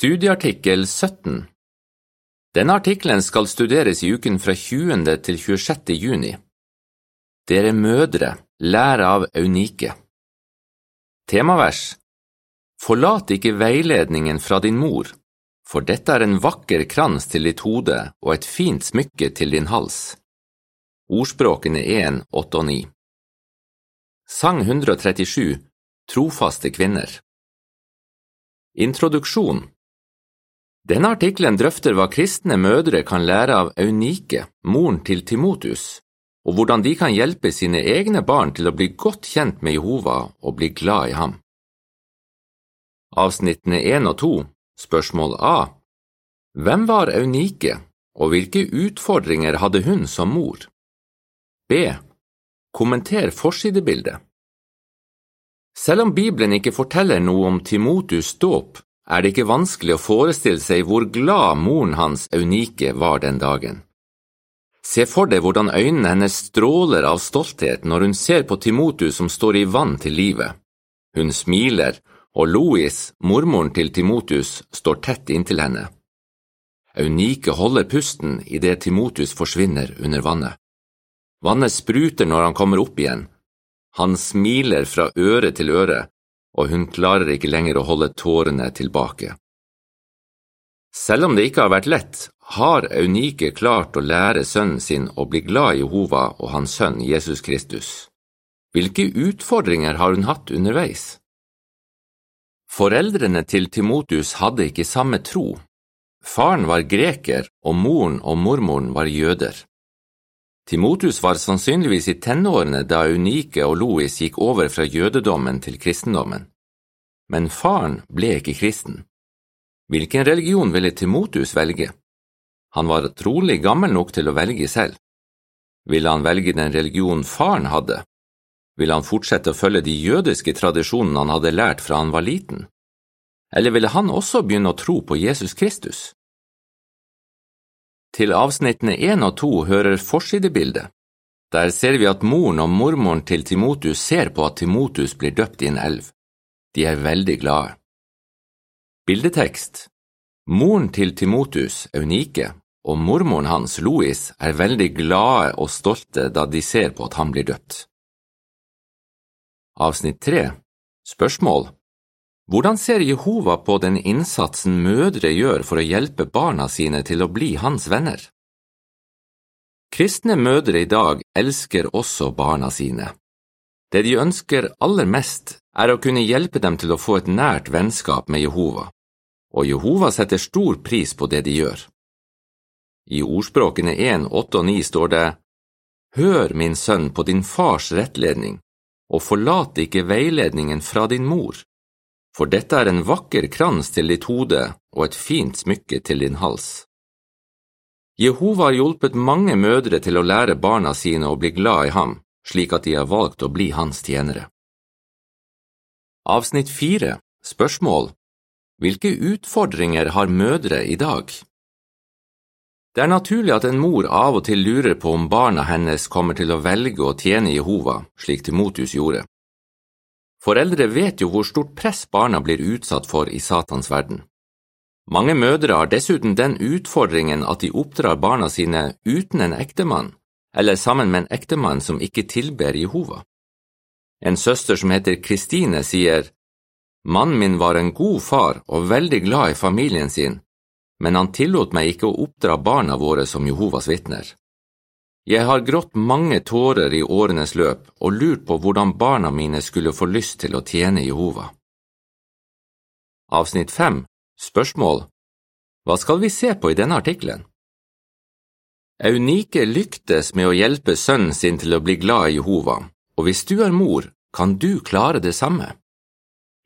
Studieartikkel 17 Denne artikkelen skal studeres i uken fra 20. til 26. juni. Dere mødre, lær av Eunike. Temavers Forlat ikke veiledningen fra din mor, for dette er en vakker krans til ditt hode og et fint smykke til din hals. Ordspråkene 1, 8 og 9 Sang 137 Trofaste kvinner Introduksjon Denne artikkelen drøfter hva kristne mødre kan lære av Eunike, moren til Timotus, og hvordan de kan hjelpe sine egne barn til å bli godt kjent med Jehova og bli glad i ham. Avsnittene 1 og 2, spørsmål A Hvem var Eunike, og hvilke utfordringer hadde hun som mor? B. Kommenter forsidebildet. Selv om Bibelen ikke forteller noe om Timotus' dåp, er det ikke vanskelig å forestille seg hvor glad moren hans Eunike var den dagen. Se for deg hvordan øynene hennes stråler av stolthet når hun ser på Timotus som står i vann til livet. Hun smiler, og Louis, mormoren til Timotus, står tett inntil henne. Eunike holder pusten idet Timotus forsvinner under vannet. Vannet spruter når han kommer opp igjen. Han smiler fra øre til øre, og hun klarer ikke lenger å holde tårene tilbake. Selv om det ikke har vært lett, har Eunike klart å lære sønnen sin å bli glad i Jehova og hans sønn Jesus Kristus. Hvilke utfordringer har hun hatt underveis? Foreldrene til Timotus hadde ikke samme tro. Faren var greker, og moren og mormoren var jøder. Timotus var sannsynligvis i tenårene da Unike og Louis gikk over fra jødedommen til kristendommen. Men faren ble ikke kristen. Hvilken religion ville Timotus velge? Han var trolig gammel nok til å velge selv. Ville han velge den religionen faren hadde? Ville han fortsette å følge de jødiske tradisjonene han hadde lært fra han var liten? Eller ville han også begynne å tro på Jesus Kristus? Til avsnittene én og to hører forsidebildet. Der ser vi at moren og mormoren til Timotus ser på at Timotus blir døpt i en elv. De er veldig glade. Bildetekst Moren til Timotus, Eunike, og mormoren hans, Louis, er veldig glade og stolte da de ser på at han blir døpt. Avsnitt 3 Spørsmål Hvordan ser Jehova på den innsatsen mødre gjør for å hjelpe barna sine til å bli hans venner? Kristne mødre i dag elsker også barna sine. Det de ønsker aller mest, er å kunne hjelpe dem til å få et nært vennskap med Jehova, og Jehova setter stor pris på det de gjør. I ordspråkene 1, 8 og 9 står det Hør, min sønn, på din fars rettledning, og forlat ikke veiledningen fra din mor, for dette er en vakker krans til ditt hode og et fint smykke til din hals. Jehova har hjulpet mange mødre til å lære barna sine å bli glad i ham, slik at de har valgt å bli hans tjenere. Avsnitt fire Spørsmål Hvilke utfordringer har mødre i dag? Det er naturlig at en mor av og til lurer på om barna hennes kommer til å velge å tjene Jehova, slik Timotus gjorde. Foreldre vet jo hvor stort press barna blir utsatt for i Satans verden. Mange mødre har dessuten den utfordringen at de oppdrar barna sine uten en ektemann, eller sammen med en ektemann som ikke tilber Jehova. En søster som heter Kristine, sier, Mannen min var en god far og veldig glad i familien sin, men han tillot meg ikke å oppdra barna våre som Jehovas vitner. Jeg har grått mange tårer i årenes løp og lurt på hvordan barna mine skulle få lyst til å tjene Jehova. Avsnitt 5 Spørsmål Hva skal vi se på i denne artikkelen? Eunike lyktes med å hjelpe sønnen sin til å bli glad i Jehova, og hvis du er mor, kan du klare det samme.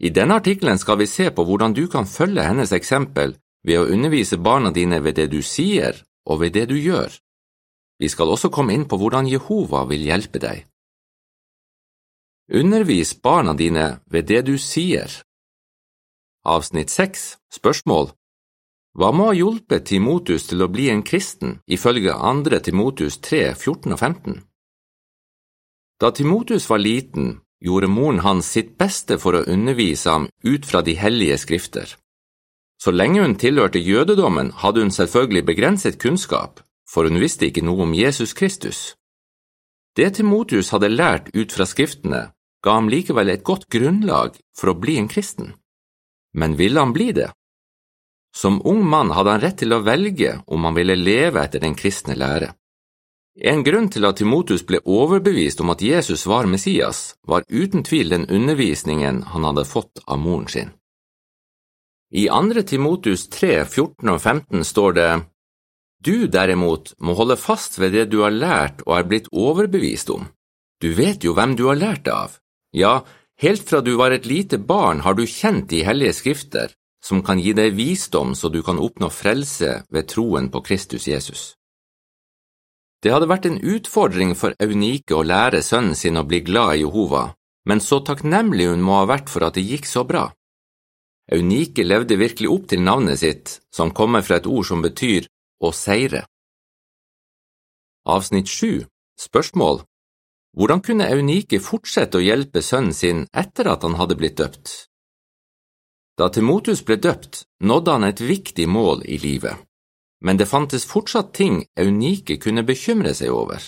I denne artikkelen skal vi se på hvordan du kan følge hennes eksempel ved å undervise barna dine ved det du sier og ved det du gjør. Vi skal også komme inn på hvordan Jehova vil hjelpe deg. Undervis barna dine ved det du sier. Avsnitt 6 Spørsmål Hva må ha hjulpet Timotus til å bli en kristen, ifølge 2. Timotus 3, 14 og 15? Da Timotus var liten, gjorde moren hans sitt beste for å undervise ham ut fra de hellige skrifter. Så lenge hun tilhørte jødedommen, hadde hun selvfølgelig begrenset kunnskap, for hun visste ikke noe om Jesus Kristus. Det Timotius hadde lært ut fra skriftene, ga ham likevel et godt grunnlag for å bli en kristen. Men ville han bli det? Som ung mann hadde han rett til å velge om han ville leve etter den kristne lære. En grunn til at Timotus ble overbevist om at Jesus var Messias, var uten tvil den undervisningen han hadde fått av moren sin. I 2. Timotus 3, 14 og 15 står det Du derimot må holde fast ved det du har lært og er blitt overbevist om. Du vet jo hvem du har lært av. Ja, helt fra du var et lite barn har du kjent de hellige skrifter, som kan gi deg visdom så du kan oppnå frelse ved troen på Kristus Jesus. Det hadde vært en utfordring for Eunike å lære sønnen sin å bli glad i Jehova, men så takknemlig hun må ha vært for at det gikk så bra. Eunike levde virkelig opp til navnet sitt, som kommer fra et ord som betyr å seire. Avsnitt 7 Spørsmål Hvordan kunne Eunike fortsette å hjelpe sønnen sin etter at han hadde blitt døpt? Da Timotus ble døpt, nådde han et viktig mål i livet, men det fantes fortsatt ting Eunike kunne bekymre seg over.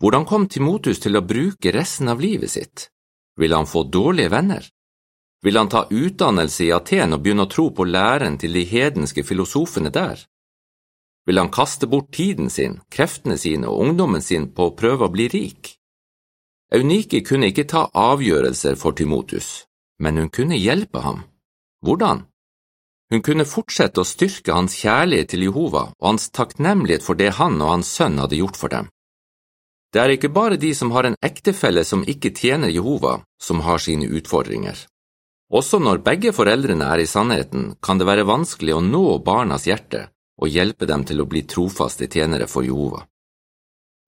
Hvordan kom Timotus til å bruke resten av livet sitt? Ville han få dårlige venner? Ville han ta utdannelse i Aten og begynne å tro på læren til de hedenske filosofene der? Ville han kaste bort tiden sin, kreftene sine og ungdommen sin på å prøve å bli rik? Eunike kunne ikke ta avgjørelser for Timotus, men hun kunne hjelpe ham. Hvordan? Hun kunne fortsette å styrke hans kjærlighet til Jehova og hans takknemlighet for det han og hans sønn hadde gjort for dem. Det er ikke bare de som har en ektefelle som ikke tjener Jehova, som har sine utfordringer. Også når begge foreldrene er i sannheten, kan det være vanskelig å nå barnas hjerte og hjelpe dem til å bli trofaste tjenere for Jehova.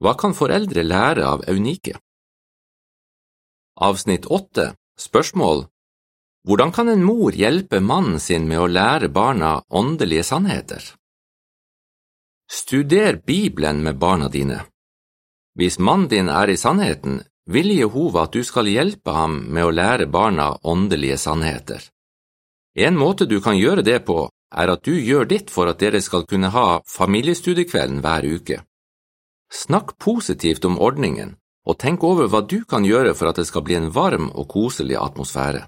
Hva kan foreldre lære av Eunike? Avsnitt 8 Spørsmål Hvordan kan en mor hjelpe mannen sin med å lære barna åndelige sannheter? Studer Bibelen med barna dine. Hvis mannen din er i sannheten, vil Jehova at du skal hjelpe ham med å lære barna åndelige sannheter. En måte du kan gjøre det på, er at du gjør ditt for at dere skal kunne ha familiestudiekvelden hver uke. Snakk positivt om ordningen og tenk over hva du kan gjøre for at det skal bli en varm og koselig atmosfære.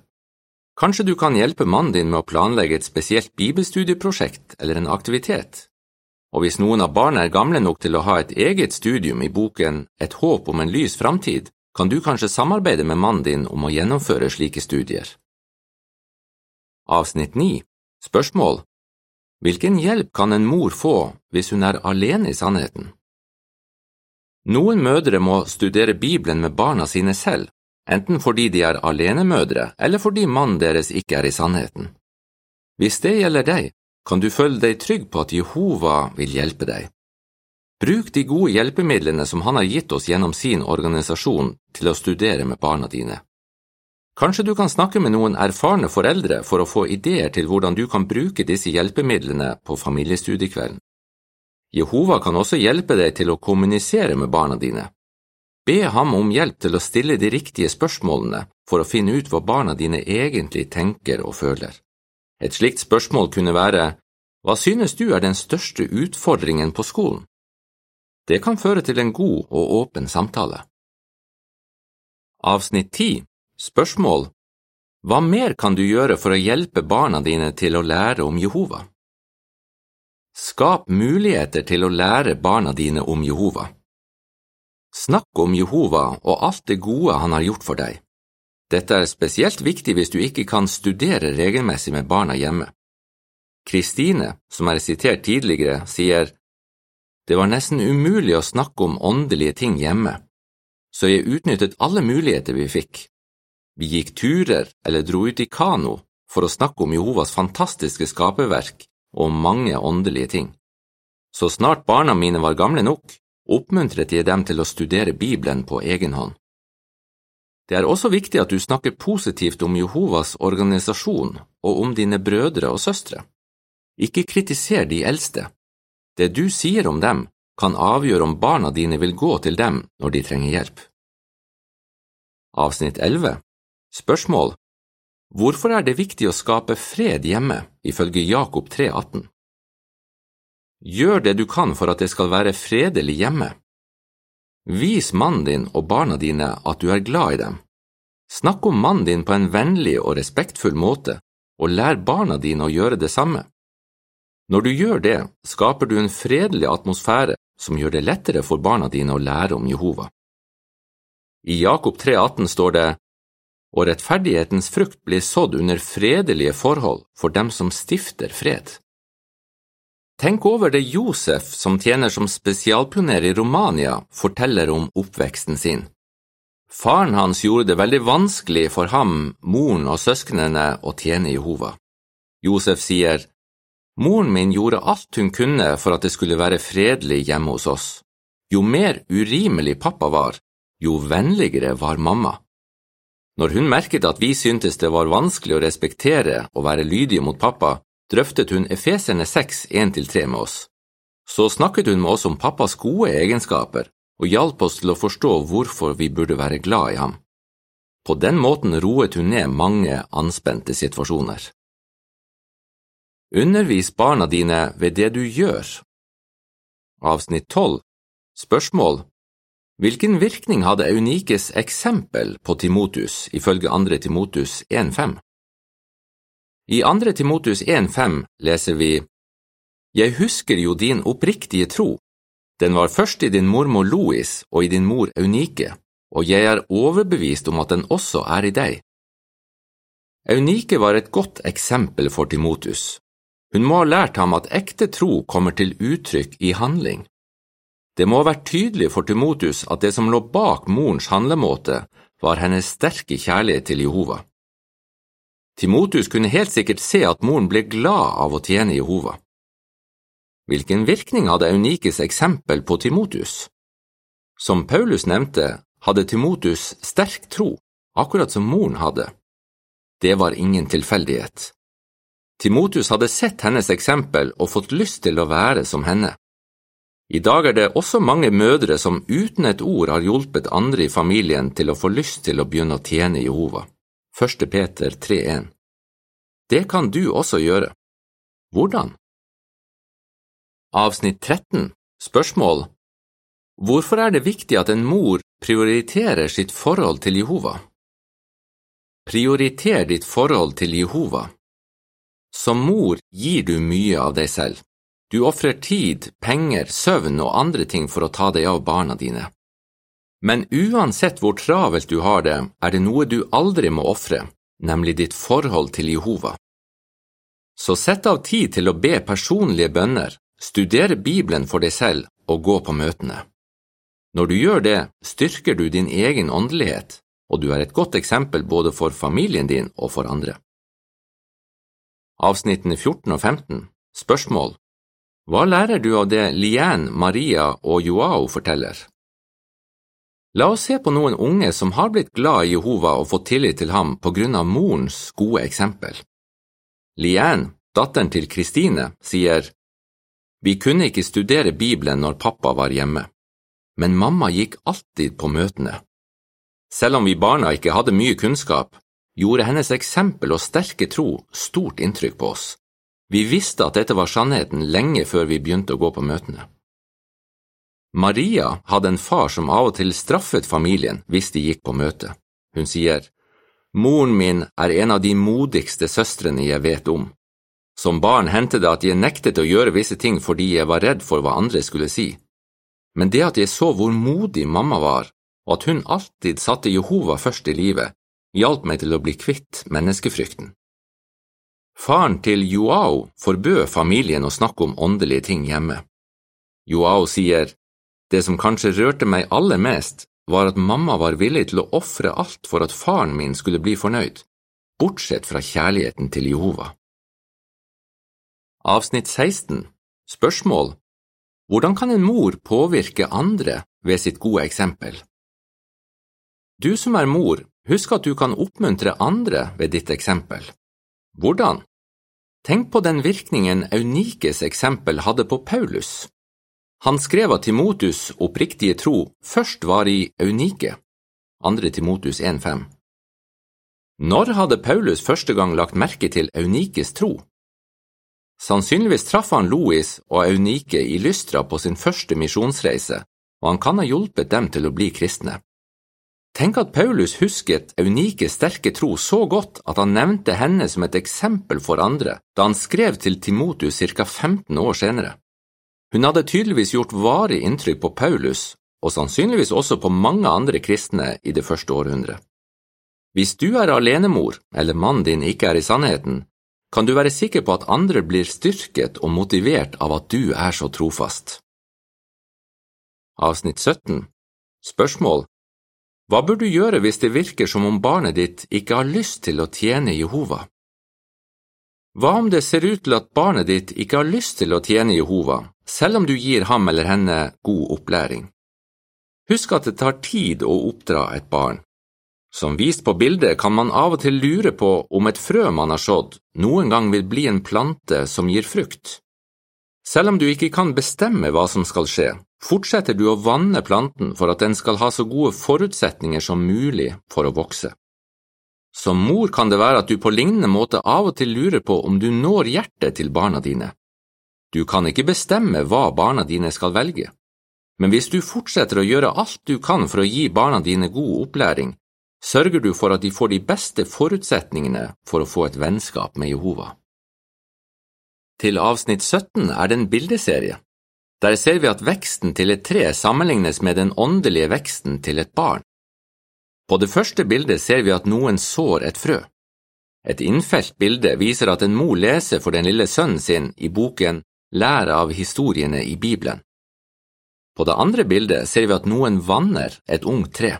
Kanskje du kan hjelpe mannen din med å planlegge et spesielt bibelstudieprosjekt eller en aktivitet. Og hvis noen av barna er gamle nok til å ha et eget studium i boken Et håp om en lys framtid, kan du kanskje samarbeide med mannen din om å gjennomføre slike studier. Avsnitt 9 Spørsmål Hvilken hjelp kan en mor få hvis hun er alene i sannheten? Noen mødre må studere Bibelen med barna sine selv, enten fordi de er alenemødre eller fordi mannen deres ikke er i sannheten. Hvis det gjelder deg, kan du føle deg trygg på at Jehova vil hjelpe deg. Bruk de gode hjelpemidlene som han har gitt oss gjennom sin organisasjon til å studere med barna dine. Kanskje du kan snakke med noen erfarne foreldre for å få ideer til hvordan du kan bruke disse hjelpemidlene på familiestudiekvelden. Jehova kan også hjelpe deg til å kommunisere med barna dine. Be ham om hjelp til å stille de riktige spørsmålene for å finne ut hva barna dine egentlig tenker og føler. Et slikt spørsmål kunne være Hva synes du er den største utfordringen på skolen? Det kan føre til en god og åpen samtale. Avsnitt 10 Spørsmål Hva mer kan du gjøre for å hjelpe barna dine til å lære om Jehova? Skap muligheter til å lære barna dine om Jehova. Snakk om Jehova og alt det gode han har gjort for deg. Dette er spesielt viktig hvis du ikke kan studere regelmessig med barna hjemme. Kristine, som er sitert tidligere, sier det var nesten umulig å snakke om åndelige ting hjemme, så jeg utnyttet alle muligheter vi fikk. Vi gikk turer eller dro ut i kano for å snakke om Jehovas fantastiske skaperverk og mange åndelige ting. Så snart barna mine var gamle nok, oppmuntret jeg dem til å studere Bibelen på egen hånd. Det er også viktig at du snakker positivt om Jehovas organisasjon og om dine brødre og søstre. Ikke kritiser de eldste. Det du sier om dem, kan avgjøre om barna dine vil gå til dem når de trenger hjelp. Avsnitt 11 Spørsmål Hvorfor er det viktig å skape fred hjemme, ifølge Jakob 3,18? Gjør det du kan for at det skal være fredelig hjemme. Vis mannen din og barna dine at du er glad i dem. Snakk om mannen din på en vennlig og respektfull måte, og lær barna dine å gjøre det samme. Når du gjør det, skaper du en fredelig atmosfære som gjør det lettere for barna dine å lære om Jehova. I Jakob 3,18 står det og rettferdighetens frukt blir sådd under fredelige forhold for dem som stifter fred. Tenk over det Josef, som tjener som spesialpioner i Romania, forteller om oppveksten sin. Faren hans gjorde det veldig vanskelig for ham, moren og søsknene å tjene Jehova. Josef sier, Moren min gjorde alt hun kunne for at det skulle være fredelig hjemme hos oss. Jo mer urimelig pappa var, jo vennligere var mamma. Når hun merket at vi syntes det var vanskelig å respektere og være lydige mot pappa, drøftet hun Efeserne 6, 1–3 med oss. Så snakket hun med oss om pappas gode egenskaper og hjalp oss til å forstå hvorfor vi burde være glad i ham. På den måten roet hun ned mange anspente situasjoner. Undervis barna dine ved det du gjør. Avsnitt 12 Spørsmål Hvilken virkning hadde Eunikes eksempel på Timotus ifølge 2. Timotus 1.5? I 2. Timotus 1.5 leser vi Jeg husker jo din oppriktige tro. Den var først i din mormor Louis og i din mor Eunike, og jeg er overbevist om at den også er i deg. Eunike var et godt eksempel for Timotus. Hun må ha lært ham at ekte tro kommer til uttrykk i handling. Det må ha vært tydelig for Timotus at det som lå bak morens handlemåte, var hennes sterke kjærlighet til Jehova. Timotus kunne helt sikkert se at moren ble glad av å tjene Jehova. Hvilken virkning hadde Eunikes eksempel på Timotus? Som Paulus nevnte, hadde Timotus sterk tro, akkurat som moren hadde. Det var ingen tilfeldighet. Timotus hadde sett hennes eksempel og fått lyst til å være som henne. I dag er det også mange mødre som uten et ord har hjulpet andre i familien til å få lyst til å begynne å tjene Jehova. 1. Peter 3,1 Det kan du også gjøre. Hvordan? Avsnitt 13 Spørsmål Hvorfor er det viktig at en mor prioriterer sitt forhold til Jehova? Prioriter ditt forhold til Jehova. Som mor gir du mye av deg selv. Du ofrer tid, penger, søvn og andre ting for å ta deg av barna dine. Men uansett hvor travelt du har det, er det noe du aldri må ofre, nemlig ditt forhold til Jehova. Så sett av tid til å be personlige bønner, studere Bibelen for deg selv og gå på møtene. Når du gjør det, styrker du din egen åndelighet, og du er et godt eksempel både for familien din og for andre. Avsnittene 14 og 15 Spørsmål hva lærer du av det Lien, Maria og Joao forteller? La oss se på noen unge som har blitt glad i Jehova og fått tillit til ham på grunn av morens gode eksempel. Lien, datteren til Kristine, sier Vi kunne ikke studere Bibelen når pappa var hjemme, men mamma gikk alltid på møtene. Selv om vi barna ikke hadde mye kunnskap, gjorde hennes eksempel og sterke tro stort inntrykk på oss. Vi visste at dette var sannheten lenge før vi begynte å gå på møtene. Maria hadde en far som av og til straffet familien hvis de gikk på møte. Hun sier, Moren min er en av de modigste søstrene jeg vet om. Som barn hendte det at jeg nektet å gjøre visse ting fordi jeg var redd for hva andre skulle si. Men det at jeg så hvor modig mamma var, og at hun alltid satte Jehova først i livet, hjalp meg til å bli kvitt menneskefrykten. Faren til Joao forbød familien å snakke om åndelige ting hjemme. Joao sier, det som kanskje rørte meg aller mest, var at mamma var villig til å ofre alt for at faren min skulle bli fornøyd, bortsett fra kjærligheten til Jehova. Avsnitt 16 Spørsmål Hvordan kan en mor påvirke andre ved sitt gode eksempel? Du som er mor, husk at du kan oppmuntre andre ved ditt eksempel. Hvordan? Tenk på den virkningen Eunikes eksempel hadde på Paulus. Han skrev at Timotus' oppriktige tro først var i Eunike, 2. Timotus 1,5. Når hadde Paulus første gang lagt merke til Eunikes tro? Sannsynligvis traff han Louis og Eunike i Lystra på sin første misjonsreise, og han kan ha hjulpet dem til å bli kristne. Tenk at Paulus husket Eunikes sterke tro så godt at han nevnte henne som et eksempel for andre da han skrev til Timotus ca. 15 år senere. Hun hadde tydeligvis gjort varig inntrykk på Paulus, og sannsynligvis også på mange andre kristne i det første århundret. Hvis du er alenemor, eller mannen din ikke er i sannheten, kan du være sikker på at andre blir styrket og motivert av at du er så trofast. Avsnitt 17 Spørsmål Hva bør du gjøre hvis det virker som om barnet ditt ikke har lyst til å tjene Jehova? Hva om det ser ut til at barnet ditt ikke har lyst til å tjene Jehova, selv om du gir ham eller henne god opplæring? Husk at det tar tid å oppdra et barn. Som vist på bildet kan man av og til lure på om et frø man har sådd, noen gang vil bli en plante som gir frukt. Selv om du ikke kan bestemme hva som skal skje, fortsetter du å vanne planten for at den skal ha så gode forutsetninger som mulig for å vokse. Som mor kan det være at du på lignende måte av og til lurer på om du når hjertet til barna dine. Du kan ikke bestemme hva barna dine skal velge, men hvis du fortsetter å gjøre alt du kan for å gi barna dine god opplæring, sørger du for at de får de beste forutsetningene for å få et vennskap med Jehova. Til avsnitt 17 er det en bildeserie. Der ser vi at veksten til et tre sammenlignes med den åndelige veksten til et barn. På det første bildet ser vi at noen sår et frø. Et innfelt bilde viser at en mor leser for den lille sønnen sin i boken Lære av historiene i Bibelen. På det andre bildet ser vi at noen vanner et ungt tre.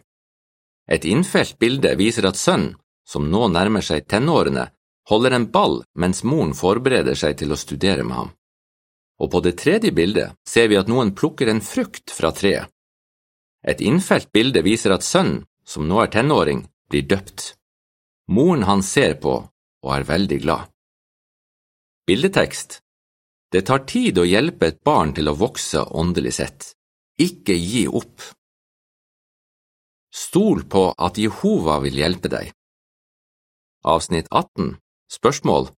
Et innfelt bilde viser at sønnen, som nå nærmer seg tenårene, holder en ball mens moren forbereder seg til å studere med ham. Og på det tredje bildet ser vi at noen plukker en frukt fra treet. Et innfelt bilde viser at sønnen, som nå er tenåring, blir døpt. Moren han ser på og er veldig glad. Bildetekst Det tar tid å hjelpe et barn til å vokse åndelig sett. Ikke gi opp. Stol på at Jehova vil hjelpe deg. Avsnitt 18 Spørsmål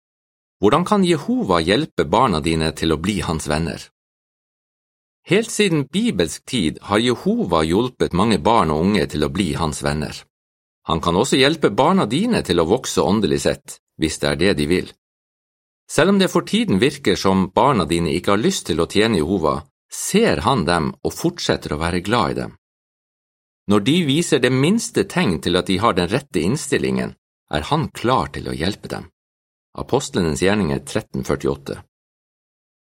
Hvordan kan Jehova hjelpe barna dine til å bli hans venner? Helt siden bibelsk tid har Jehova hjulpet mange barn og unge til å bli hans venner. Han kan også hjelpe barna dine til å vokse åndelig sett, hvis det er det de vil. Selv om det for tiden virker som barna dine ikke har lyst til å tjene Jehova, ser han dem og fortsetter å være glad i dem. Når de viser det minste tegn til at de har den rette innstillingen, er han klar til å hjelpe dem. Apostlenes gjerninger 1348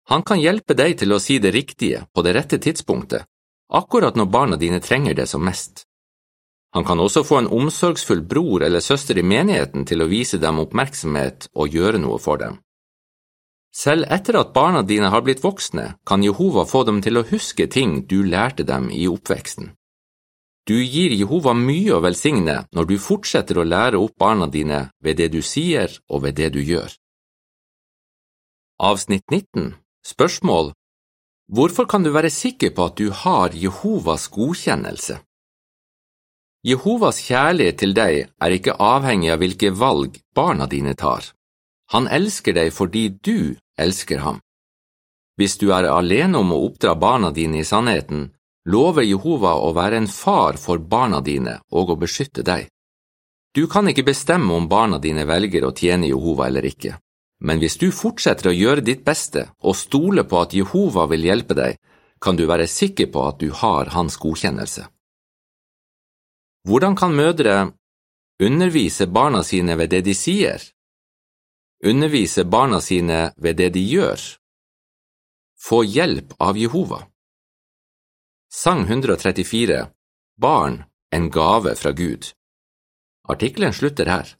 han kan hjelpe deg til å si det riktige på det rette tidspunktet, akkurat når barna dine trenger det som mest. Han kan også få en omsorgsfull bror eller søster i menigheten til å vise dem oppmerksomhet og gjøre noe for dem. Selv etter at barna dine har blitt voksne, kan Jehova få dem til å huske ting du lærte dem i oppveksten. Du gir Jehova mye å velsigne når du fortsetter å lære opp barna dine ved det du sier og ved det du gjør. Avsnitt 19 Spørsmål Hvorfor kan du være sikker på at du har Jehovas godkjennelse? Jehovas kjærlighet til deg er ikke avhengig av hvilke valg barna dine tar. Han elsker deg fordi du elsker ham. Hvis du er alene om å oppdra barna dine i sannheten, lover Jehova å være en far for barna dine og å beskytte deg. Du kan ikke bestemme om barna dine velger å tjene Jehova eller ikke. Men hvis du fortsetter å gjøre ditt beste og stole på at Jehova vil hjelpe deg, kan du være sikker på at du har hans godkjennelse. Hvordan kan mødre undervise barna sine ved det de sier? Undervise barna sine ved det de gjør? Få hjelp av Jehova. Sang 134 Barn, en gave fra Gud. Artikkelen slutter her.